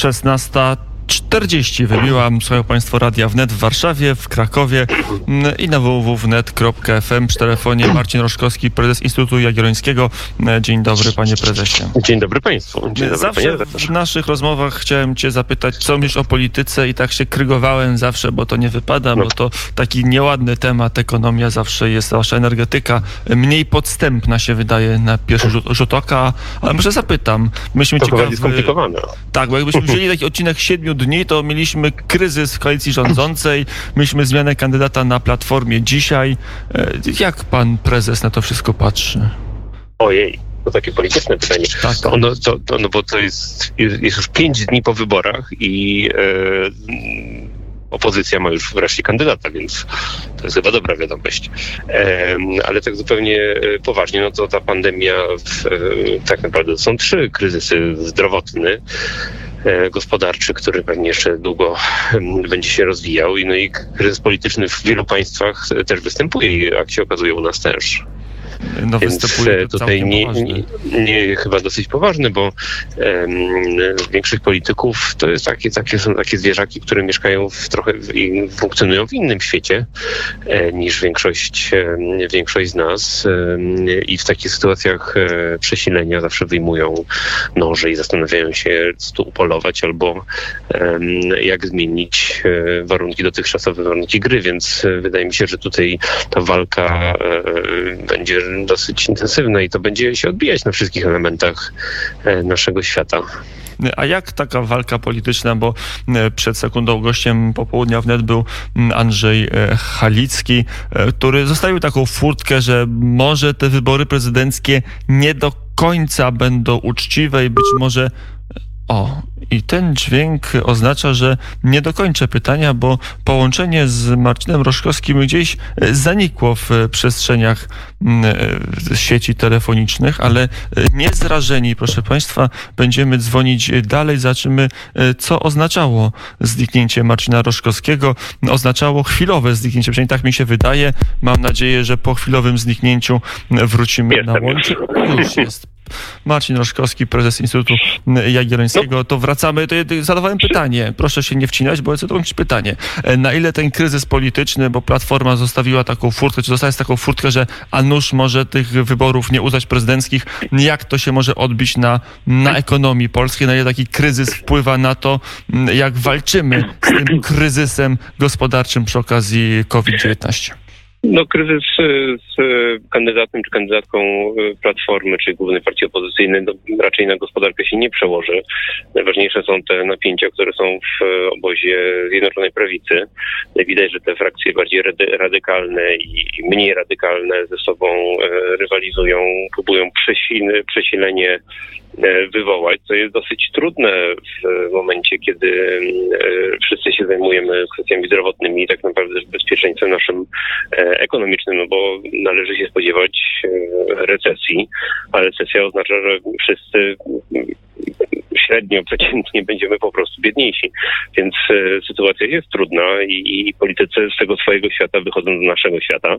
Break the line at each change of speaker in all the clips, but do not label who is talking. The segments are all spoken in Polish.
16. 40 wybiłam, słuchają Państwo Radia Wnet w Warszawie, w Krakowie mm, i na www.wnet.fm przy telefonie Marcin Roszkowski, prezes Instytutu Jagiellońskiego. Dzień dobry, panie prezesie.
Dzień dobry państwu. Dzień dobry,
zawsze w naszych rozmowach chciałem cię zapytać, co myślisz o polityce i tak się krygowałem zawsze, bo to nie wypada, no. bo to taki nieładny temat, ekonomia zawsze jest, zwłaszcza energetyka, mniej podstępna się wydaje na pierwszy rzut, rzut oka, ale może zapytam.
Myśmy to ciekawi... skomplikowane.
Tak, bo jakbyśmy wzięli taki odcinek siedmiu dni, to mieliśmy kryzys w koalicji rządzącej, mieliśmy zmianę kandydata na Platformie dzisiaj. E, jak pan prezes na to wszystko patrzy?
Ojej, to takie polityczne pytanie. Tak. To ono, to, to, no bo to jest, jest już pięć dni po wyborach i e, opozycja ma już wreszcie kandydata, więc to jest chyba dobra wiadomość. E, ale tak zupełnie e, poważnie, no to ta pandemia, w, e, tak naprawdę są trzy kryzysy zdrowotny, gospodarczy, który pewnie jeszcze długo będzie się rozwijał. No i kryzys polityczny w wielu państwach też występuje jak się okazuje u nas też. No, Więc e, tutaj nie, nie, nie, chyba dosyć poważny, bo um, większość polityków to jest takie, takie, są takie zwierzaki, które mieszkają w trochę i funkcjonują w innym świecie e, niż większość, e, większość z nas e, i w takich sytuacjach e, przesilenia zawsze wyjmują noże i zastanawiają się, co tu upolować albo jak zmienić e, warunki, dotychczasowe warunki gry, więc wydaje mi się, że tutaj ta walka będzie dosyć intensywne i to będzie się odbijać na wszystkich elementach e, naszego świata.
A jak taka walka polityczna, bo e, przed sekundą gościem popołudnia wnet był Andrzej e, Halicki, który zostawił taką furtkę, że może te wybory prezydenckie nie do końca będą uczciwe i być może o, i ten dźwięk oznacza, że nie dokończę pytania, bo połączenie z Marcinem Roszkowskim gdzieś e, zanikło w przestrzeniach mm, e, sieci telefonicznych, ale e, nie zrażeni, proszę Państwa, będziemy dzwonić dalej, zobaczymy, co oznaczało zniknięcie Marcina Roszkowskiego. Oznaczało chwilowe zniknięcie, przynajmniej tak mi się wydaje. Mam nadzieję, że po chwilowym zniknięciu wrócimy na łącze. Już jest Marcin Roszkowski, prezes Instytutu Jagiellońskiego. To wracamy, to zadawałem pytanie, proszę się nie wcinać, bo chcę dokończyć pytanie. E, na ile ten kryzys polityczny, bo Platforma zostawiła taką furtkę, czy zostaje taką furtkę, że a nuż może tych wyborów nie uznać prezydenckich, jak to się może odbić na, na ekonomii polskiej, na ile taki kryzys wpływa na to, jak walczymy z tym kryzysem gospodarczym przy okazji COVID-19?
No, kryzys z kandydatem czy kandydatką e, Platformy, czy głównej partii opozycyjnej, no, raczej na gospodarkę się nie przełoży. Najważniejsze są te napięcia, które są w obozie Zjednoczonej Prawicy. Widać, że te frakcje bardziej radykalne i mniej radykalne ze sobą e, rywalizują, próbują przesilenie wywołać, co jest dosyć trudne w momencie, kiedy wszyscy się zajmujemy kwestiami zdrowotnymi i tak naprawdę bezpieczeństwem naszym ekonomicznym, no bo należy się spodziewać e, recesji, a recesja oznacza, że wszyscy średnio, przeciętnie będziemy po prostu biedniejsi. Więc e, sytuacja jest trudna i, i, politycy z tego swojego świata wychodzą do naszego świata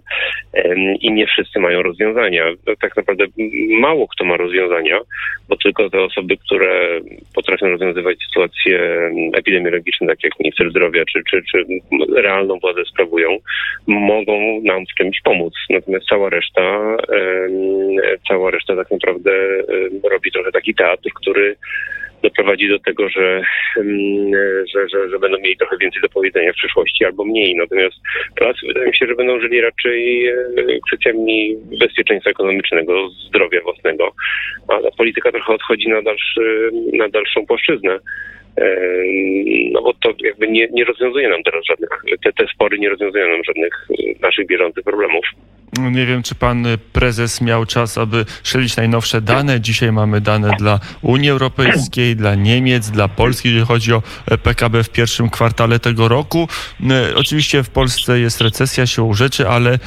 e, i nie wszyscy mają rozwiązania. No, tak naprawdę mało kto ma rozwiązania, bo tylko te osoby, które potrafią rozwiązywać sytuacje epidemiologiczne, tak jak minister zdrowia, czy, czy, czy realną władzę sprawują, mogą nam w czymś pomóc. Natomiast cała reszta, e, cała reszta tak naprawdę robi trochę taki teatr, który doprowadzi do tego, że, mm, że, że, że, będą mieli trochę więcej do powiedzenia w przyszłości albo mniej. Natomiast Polacy wydaje mi się, że będą żyli raczej e, kwestiami bezpieczeństwa ekonomicznego, zdrowia własnego, a ta polityka trochę odchodzi na, dalszy, na dalszą płaszczyznę. No bo to jakby nie, nie rozwiązuje nam teraz żadnych, te, te spory nie rozwiązują nam żadnych naszych bieżących problemów.
Nie wiem, czy pan prezes miał czas, aby śledzić najnowsze dane. Dzisiaj mamy dane dla Unii Europejskiej, dla Niemiec, dla Polski, jeżeli chodzi o PKB w pierwszym kwartale tego roku. Oczywiście w Polsce jest recesja siłą rzeczy, ale,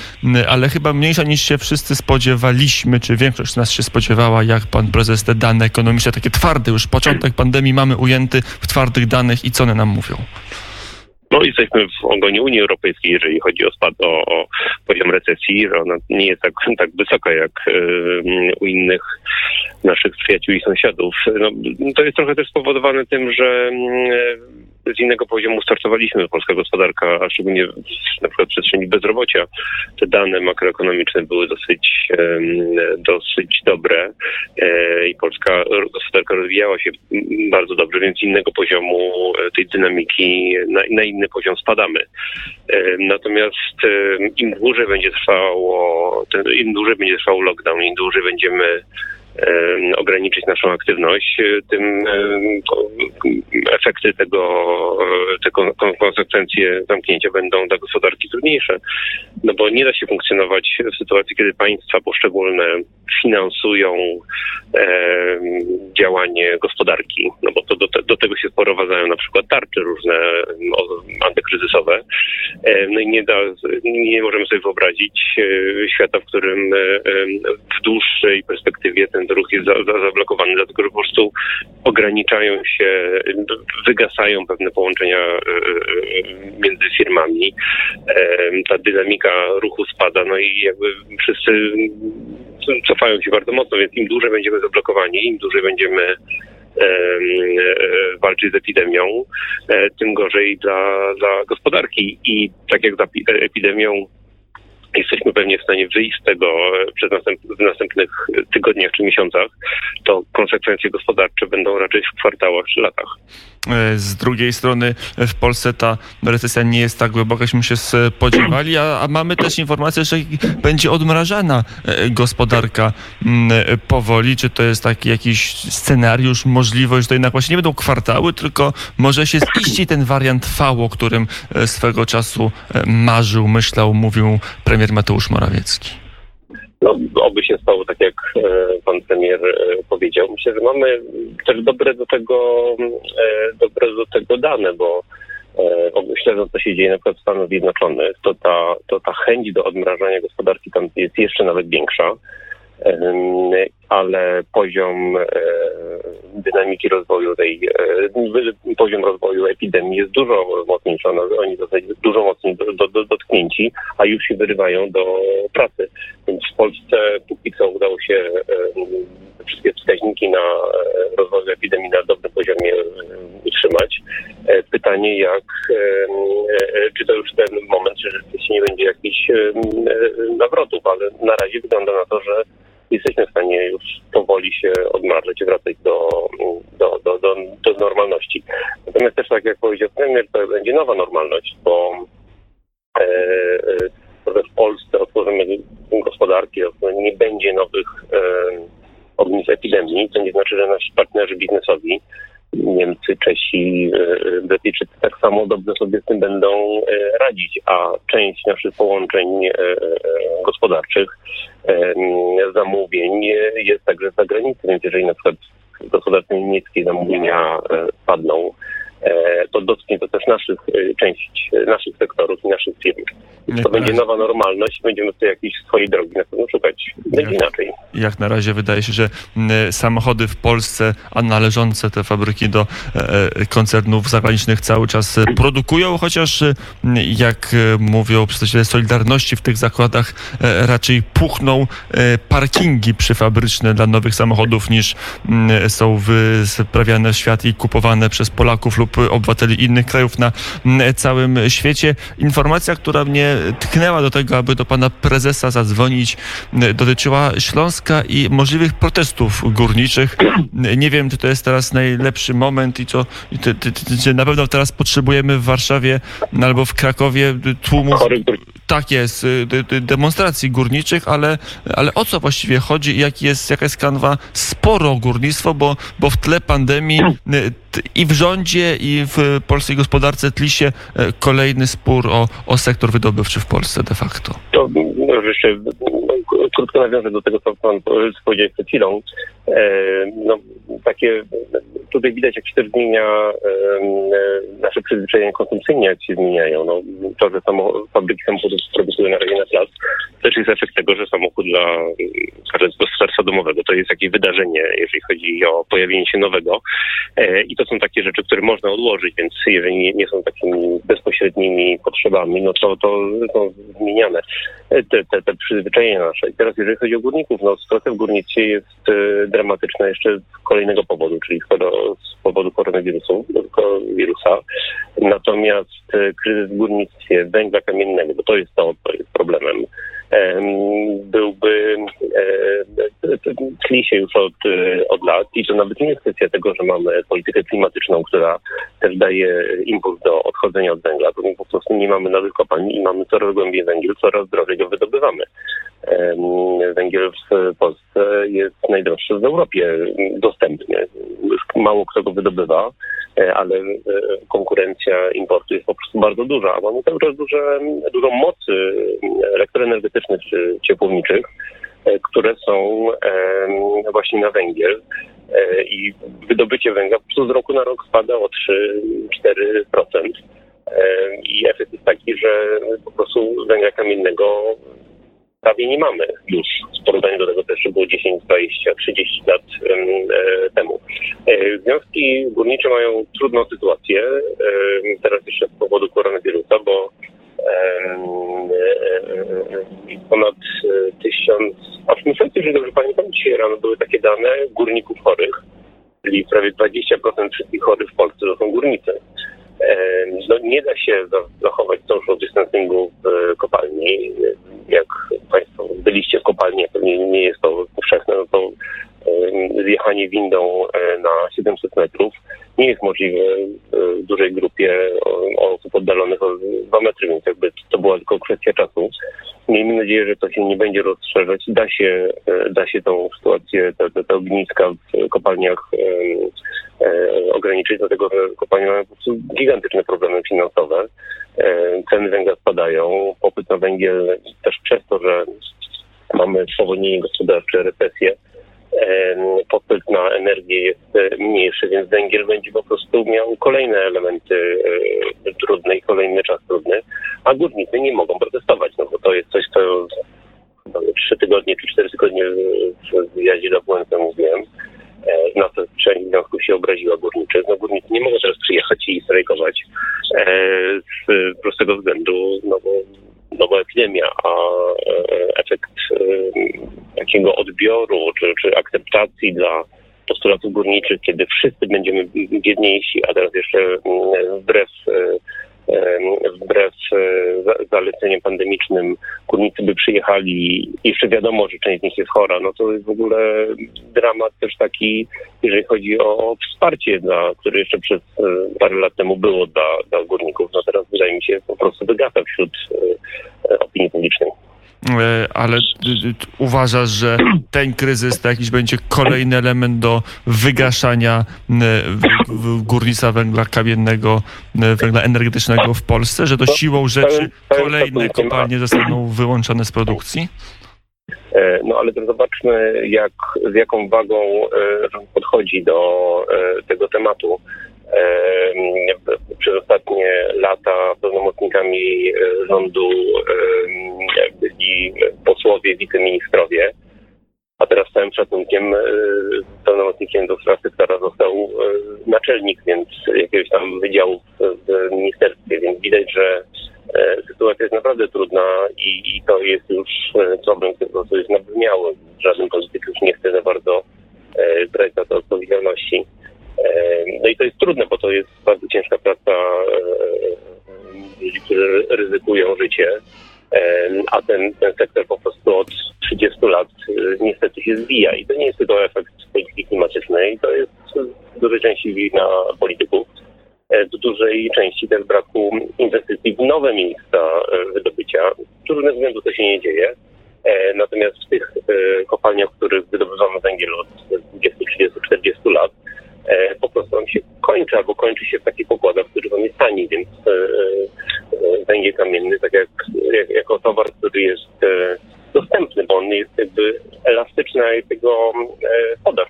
ale chyba mniejsza niż się wszyscy spodziewaliśmy, czy większość z nas się spodziewała, jak pan prezes te dane ekonomiczne, takie twarde, już początek pandemii mamy ujęty w twardych danych i co one nam mówią?
No jesteśmy w ogonie Unii Europejskiej, jeżeli chodzi o spad, o, o poziom recesji, że ona nie jest tak, tak wysoka jak u innych naszych przyjaciół i sąsiadów. No, to jest trochę też spowodowane tym, że z innego poziomu startowaliśmy. Polska gospodarka, a szczególnie w, na przykład w przestrzeni bezrobocia, te dane makroekonomiczne były dosyć, dosyć dobre e, i polska gospodarka rozwijała się bardzo dobrze, więc z innego poziomu e, tej dynamiki na, na inny poziom spadamy. E, natomiast im dłużej będzie trwało, im dłużej będzie trwał lockdown, im dłużej będziemy ograniczyć naszą aktywność, tym efekty tego, tego konsekwencje zamknięcia będą dla gospodarki trudniejsze. No bo nie da się funkcjonować w sytuacji, kiedy państwa poszczególne finansują e, działanie gospodarki, no bo to do, te, do, tego się sprowadzają na przykład tarcze różne antykryzysowe. E, no i nie, da, nie możemy sobie wyobrazić e, świata, w którym e, w dłuższej perspektywie ten ruch jest za, za, zablokowany, dlatego że po prostu ograniczają się, wygasają pewne połączenia e, e, między firmami. Ta dynamika ruchu spada, no i jakby wszyscy cofają się bardzo mocno, więc im dłużej będziemy zablokowani, im dłużej będziemy walczyć z epidemią, tym gorzej dla, dla gospodarki. I tak jak z epidemią jesteśmy pewnie w stanie wyjść z tego e, przez następ, w następnych tygodniach czy miesiącach, to konsekwencje gospodarcze będą raczej w kwartałach czy latach.
E, z drugiej strony w Polsce ta recesja nie jest tak głęboka, jakśmy się spodziewali, a, a mamy też informację, że będzie odmrażana e, gospodarka powoli. Czy to jest taki jakiś scenariusz, możliwość, że to jednak właśnie nie będą kwartały, tylko może się ziści ten wariant V, o którym swego czasu marzył, myślał, mówił premier Mateusz Morawiecki?
No, oby się stało tak, jak e, pan premier e, powiedział. Myślę, że mamy też dobre do tego, e, dobre do tego dane, bo śledząc, co się dzieje na przykład w Stanach Zjednoczonych, to ta, to ta chęć do odmrażania gospodarki tam jest jeszcze nawet większa ale poziom dynamiki rozwoju tej, poziom rozwoju epidemii jest dużo mocniejszy. Oni w dużo mocniej do, do, dotknięci, a już się wyrywają do pracy. Więc w Polsce póki co udało się wszystkie wskaźniki na rozwoju epidemii na dobrym poziomie utrzymać. E, pytanie, jak, czy to już ten moment, że rzeczywiście nie będzie jakichś nawrotów, ale na razie wygląda na to, że jesteśmy w stanie już powoli się odmarzyć, wracać do, do, do, do, do normalności. Natomiast też tak jak powiedział premier, to będzie nowa normalność, bo e, e, w Polsce otworzymy gospodarki, nie będzie nowych e, ognisk epidemii, to nie znaczy, że nasi partnerzy biznesowi Niemcy, Czesi, e, Brytyjczycy tak samo dobrze sobie z tym będą e, radzić, a część naszych połączeń e, gospodarczych, zamówień jest także z zagranicy, więc jeżeli na przykład gospodarce niemieckie zamówienia padną, to dotknie to też naszych, część naszych sektorów i naszych firm. To będzie nowa normalność, będziemy tutaj jakiejś swojej drogi na pewno szukać. Będzie inaczej.
Jak na razie wydaje się, że samochody w Polsce, a należące te fabryki do e, e, koncernów zagranicznych cały czas e, produkują, chociaż jak mówią przedstawiciele Solidarności w tych zakładach raczej puchną parkingi przyfabryczne dla nowych samochodów niż są sprawiane w świat i kupowane przez Polaków lub obywateli innych krajów na całym świecie. Informacja, która mnie tknęła do tego, aby do pana prezesa zadzwonić, dotyczyła Śląska i możliwych protestów górniczych. Nie wiem, czy to jest teraz najlepszy moment i co, na pewno teraz potrzebujemy w Warszawie albo w Krakowie tłumów. Tak jest, demonstracji górniczych, ale, ale o co właściwie chodzi i jak jest, jaka jest kanwa? Sporo górnictwo, bo, bo w tle pandemii i w rządzie, i w polskiej gospodarce tli się e, kolejny spór o, o sektor wydobywczy w Polsce de facto.
To no, jeszcze krótko nawiążę do tego, co pan powiedział przed chwilą. No, takie, tutaj widać, jak się też zmienia nasze przyzwyczajenia konsumpcyjne, jak się zmieniają. No, to, że fabryki samochodów produkują na razie na plac, też jest efekt tego, że samochód dla gospodarstwa domowego to jest jakieś wydarzenie, jeżeli chodzi o pojawienie się nowego. E, I to są takie rzeczy, które można odłożyć, więc jeżeli nie, są takimi bezpośrednimi potrzebami, no to, to są zmieniane e, te, te, te przyzwyczajenia nasze. I teraz jeżeli chodzi o górników, no sytuacja w górnictwie jest e, dramatyczna jeszcze z kolejnego powodu, czyli z powodu koronawirusu, wirusa. Natomiast kryzys w górnictwie węgla kamiennego, bo to jest to, co jest problemem, byłby, tli się już od, od lat i to nawet nie jest kwestia tego, że mamy politykę klimatyczną, która też daje impuls do odchodzenia od węgla, to po prostu nie mamy nowych kopalni i mamy coraz głębiej węgiel, coraz drożej go wydobywamy. Węgiel w Polsce jest najdroższy w Europie dostępny. Mało kto go wydobywa, e, ale e, konkurencja importu jest po prostu bardzo duża. Mamy cały czas duże, dużo mocy elektroenergetycznych czy ciepłowniczych, e, które są właśnie na węgiel i wydobycie węgla po prostu z roku na rok spada o 3-4%. I efekt jest taki, że po prostu węgla kamiennego prawie nie mamy już w porównaniu do tego też, że było 10, 20, 30 lat e, temu. E, związki górnicze mają trudną sytuację, e, teraz jeszcze z powodu koronawirusa, bo ponad tysiąc, aż myślę, że dobrze pamiętam, dzisiaj rano były takie dane górników chorych, czyli prawie 20% wszystkich chorych w Polsce to są górnicy. No, nie da się zachować social distancingu w kopalni. Jak Państwo byliście w kopalni, pewnie nie jest to powszechne, no to zjechanie windą e, na 700 metrów nie jest możliwe w dużej grupie osób oddalonych o 2 metry, więc jakby to była tylko kwestia czasu. Miejmy nadzieję, że to się nie będzie rozszerzać. Da się, e, da się tą sytuację, te, te, te ogniska w kopalniach e, ograniczyć, dlatego że kopalnie mają po prostu gigantyczne problemy finansowe. E, ceny węgla spadają, popyt na węgiel też przez to, że mamy spowolnienie gospodarcze, recesję, popyt na energię jest e, mniejszy, więc węgiel będzie po prostu miał kolejne elementy e, trudne i kolejny czas trudny, a górnicy nie mogą protestować, no bo to jest coś, co trzy tygodnie czy cztery tygodnie w wywiadzie do Błędem mówiłem, e, na to część związków się obraziła górniczy. No górnicy nie mogą teraz przyjechać i strajkować z prostego względu, no bo, no bo epidemia, a efekt takiego odbioru czy, czy akceptacji dla górniczych, kiedy wszyscy będziemy biedniejsi, a teraz jeszcze mm, wbrew e, wbrew e, zaleceniom pandemicznym górnicy by przyjechali, jeszcze wiadomo, że część z nich jest chora, no to jest w ogóle dramat też taki, jeżeli chodzi o wsparcie, dla, które jeszcze przez e, parę lat temu było dla, dla górników, no teraz wydaje mi się po prostu wygasa wśród opinii publicznej.
E, ale uważasz, że ten kryzys to jakiś będzie kolejny element do wygaszania górnictwa węgla kamiennego, węgla energetycznego w Polsce, że to siłą rzeczy kolejne kopalnie zostaną wyłączone z produkcji?
E, no ale to zobaczmy, jak, z jaką wagą rząd podchodzi do tego tematu przez ostatnie lata pełnomocnikami e, rządu byli posłowie, wiceministrowie, a teraz całym szacunkiem e, pełnomocnikiem do spraw sektora został e, naczelnik, więc jakiegoś tam wydziału w ministerstwie, więc widać, że sytuacja jest naprawdę trudna i, i to jest już problem, który po jest nabrzmiały. Żaden polityk już nie chce za bardzo brać za to odpowiedzialności. No i to jest trudne, bo to jest bardzo ciężka praca ludzi, którzy ryzykują życie, a ten, ten sektor po prostu od 30 lat niestety się zwija i to nie jest tylko efekt polityki klimatycznej, to jest w dużej części wina polityków, w dużej części też braku inwestycji w nowe miejsca wydobycia. Z różnych względów to się nie dzieje. Natomiast w tych kopalniach, w których wydobywamy węgiel od 20, 30, 40 lat, E, po prostu on się kończy albo kończy się w takich pokładach, w których on jest tani, więc e, e, węgiel kamienny, tak jak, jak jako towar, który jest dostępny, bo on jest jakby elastyczny, a jego podaż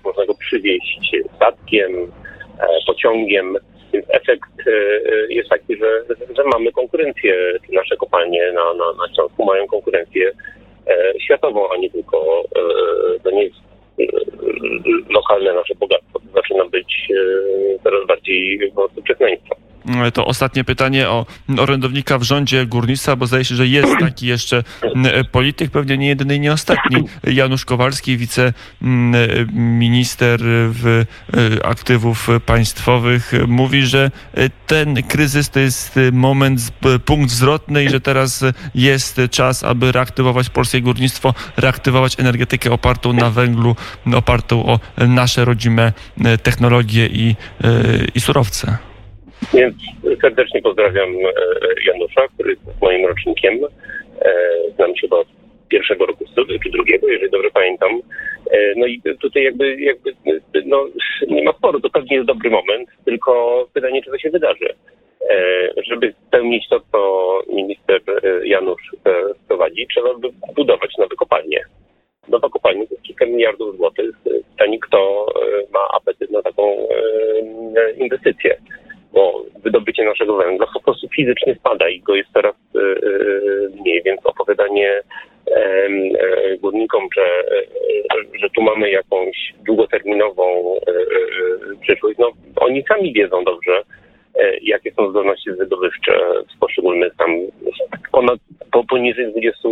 dowieść statkiem, pociągiem. Więc efekt jest taki, że, że mamy konkurencję. Nasze kopalnie na, na, na Śląsku mają konkurencję światową, a nie tylko to nie jest lokalne nasze bogactwo. To zaczyna być coraz bardziej po prostu przekleństwo
to ostatnie pytanie o orędownika w rządzie górnictwa, bo zdaje się, że jest taki jeszcze polityk, pewnie nie jedyny i nie ostatni, Janusz Kowalski, wiceminister w e, aktywów państwowych, mówi, że ten kryzys to jest moment, punkt zwrotny i że teraz jest czas, aby reaktywować polskie górnictwo, reaktywować energetykę opartą na węglu, opartą o nasze rodzime technologie i, e, i surowce.
Więc serdecznie pozdrawiam e, Janusza, który jest moim rocznikiem. E, znam się od pierwszego roku studiów, czy drugiego, jeżeli dobrze pamiętam. E, no i tutaj jakby, jakby no, nie ma sporu, to pewnie jest dobry moment, tylko pytanie, czy to się wydarzy. Żeby spełnić to, co minister Janusz wprowadzi, trzeba by budować nowe kopalnie. Nowa kopalnia to jest kilka miliardów złotych. Pytanie, kto ma apetyt na taką inwestycję bo wydobycie naszego węgla po prostu fizycznie spada i go jest coraz e, e, mniej, więc opowiadanie e, górnikom, że, że tu mamy jakąś długoterminową przyszłość, no oni sami wiedzą dobrze, jakie są zdolności wydobywcze w poszczególnych tam ponad, po, poniżej 20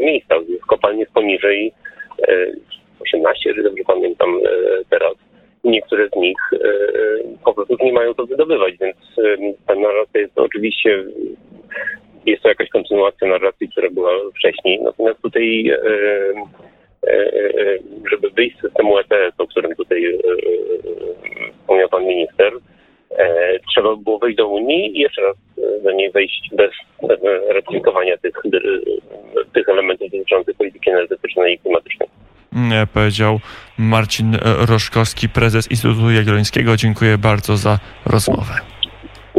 miejscach. Kopalnie jest poniżej 18, jeżeli dobrze pamiętam teraz niektóre z nich e, po prostu nie mają to wydobywać, więc e, ta narracja jest to oczywiście jest to jakaś kontynuacja narracji, która była wcześniej. Natomiast tutaj e, żeby wyjść z systemu ETS, o którym tutaj wspomniał pan minister, trzeba było wejść do Unii i jeszcze raz do niej wejść bez ratyfikowania tych, tych elementów dotyczących polityki energetycznej i klimatycznej.
Mm, powiedział Marcin Roszkowski, prezes Instytutu Jagiellońskiego. Dziękuję bardzo za rozmowę.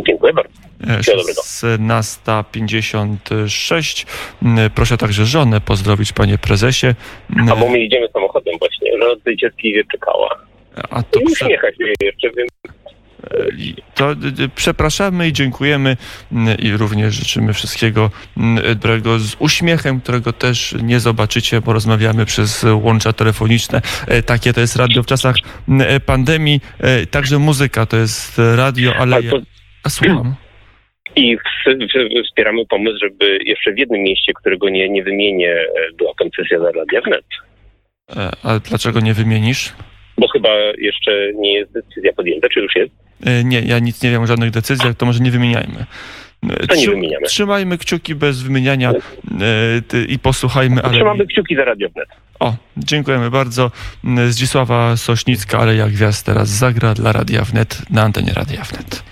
Dziękuję bardzo.
16.56. Mm, proszę także żonę pozdrowić, panie prezesie.
A bo my idziemy samochodem właśnie. Żona tutaj cierpliwie czekała. A to I uśmiecha się jeszcze, więc
to przepraszamy i dziękujemy i również życzymy wszystkiego dobrego z uśmiechem, którego też nie zobaczycie, bo rozmawiamy przez łącza telefoniczne. E, takie to jest radio w czasach e, pandemii. E, także muzyka to jest radio, ale ja... A słucham.
I wspieramy pomysł, żeby jeszcze w jednym mieście, którego nie, nie wymienię, była koncesja za Radia Wnet.
A dlaczego nie wymienisz?
Bo chyba jeszcze nie jest decyzja podjęta, czy już jest?
E, nie, ja nic nie wiem o żadnych decyzjach, to może nie wymieniajmy.
E, to nie wymieniamy.
Trzymajmy kciuki bez wymieniania e, i posłuchajmy.
Ale... Trzymamy kciuki za Radio Wnet.
O, dziękujemy bardzo. Zdzisława Sośnicka, ale jak gwiazd teraz zagra dla Radia Wnet na antenie Radia Wnet.